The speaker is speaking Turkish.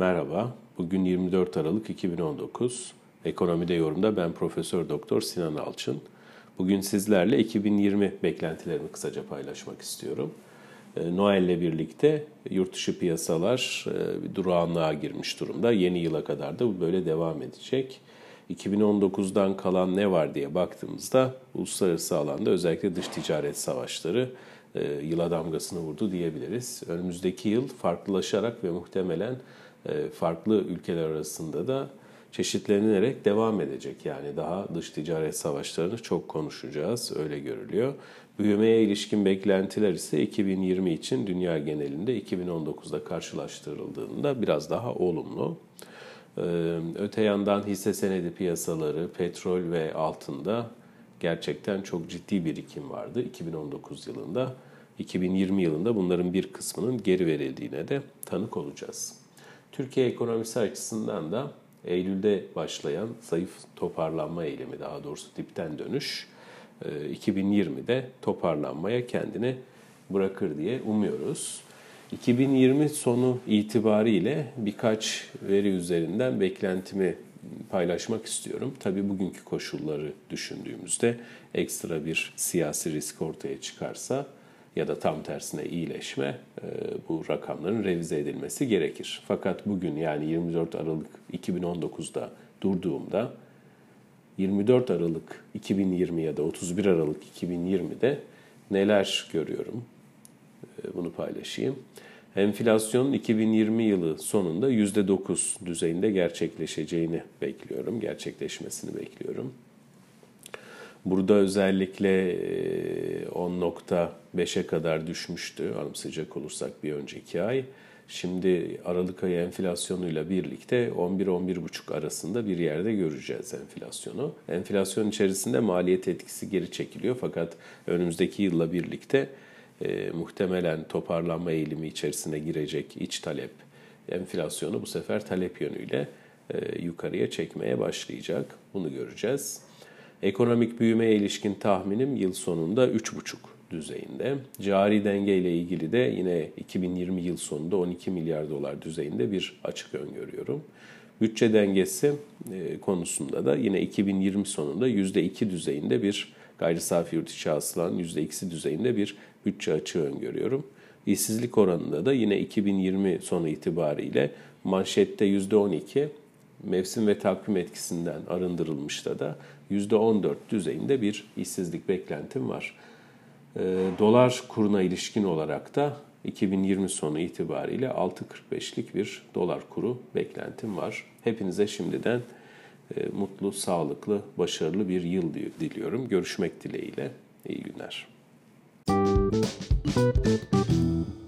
Merhaba, bugün 24 Aralık 2019. Ekonomide yorumda ben Profesör Doktor Sinan Alçın. Bugün sizlerle 2020 beklentilerimi kısaca paylaşmak istiyorum. Ee, Noel ile birlikte yurt dışı piyasalar e, durağanlığa girmiş durumda. Yeni yıla kadar da bu böyle devam edecek. 2019'dan kalan ne var diye baktığımızda uluslararası alanda özellikle dış ticaret savaşları e, yıla damgasını vurdu diyebiliriz. Önümüzdeki yıl farklılaşarak ve muhtemelen farklı ülkeler arasında da çeşitlenerek devam edecek. Yani daha dış ticaret savaşlarını çok konuşacağız, öyle görülüyor. Büyümeye ilişkin beklentiler ise 2020 için dünya genelinde 2019'da karşılaştırıldığında biraz daha olumlu. E, öte yandan hisse senedi piyasaları, petrol ve altında gerçekten çok ciddi birikim vardı 2019 yılında. 2020 yılında bunların bir kısmının geri verildiğine de tanık olacağız. Türkiye ekonomisi açısından da Eylül'de başlayan zayıf toparlanma eğilimi daha doğrusu dipten dönüş 2020'de e, toparlanmaya kendini bırakır diye umuyoruz. 2020 sonu itibariyle birkaç veri üzerinden beklentimi paylaşmak istiyorum. Tabii bugünkü koşulları düşündüğümüzde ekstra bir siyasi risk ortaya çıkarsa ya da tam tersine iyileşme e, bu rakamların revize edilmesi gerekir. Fakat bugün yani 24 Aralık 2019'da durduğumda 24 Aralık 2020 ya da 31 Aralık 2020'de neler görüyorum? E, bunu paylaşayım. Enflasyonun 2020 yılı sonunda %9 düzeyinde gerçekleşeceğini bekliyorum, gerçekleşmesini bekliyorum. Burada özellikle 10.5'e kadar düşmüştü anımsayacak olursak bir önceki ay. Şimdi Aralık ayı enflasyonuyla birlikte 11-11,5 arasında bir yerde göreceğiz enflasyonu. Enflasyon içerisinde maliyet etkisi geri çekiliyor fakat önümüzdeki yılla birlikte e, muhtemelen toparlanma eğilimi içerisine girecek iç talep enflasyonu bu sefer talep yönüyle e, yukarıya çekmeye başlayacak. Bunu göreceğiz. Ekonomik büyümeye ilişkin tahminim yıl sonunda 3,5 düzeyinde. Cari denge ile ilgili de yine 2020 yıl sonunda 12 milyar dolar düzeyinde bir açık öngörüyorum. Bütçe dengesi e, konusunda da yine 2020 sonunda %2 düzeyinde bir gayri safi yurt içi hasılanın %2'si düzeyinde bir bütçe açığı öngörüyorum. İşsizlik oranında da yine 2020 sonu itibariyle manşette %12, mevsim ve takvim etkisinden arındırılmışta da %14 düzeyinde bir işsizlik beklentim var. E, dolar kuruna ilişkin olarak da 2020 sonu itibariyle 6.45'lik bir dolar kuru beklentim var. Hepinize şimdiden e, mutlu, sağlıklı, başarılı bir yıl diliyorum. Görüşmek dileğiyle. İyi günler. Müzik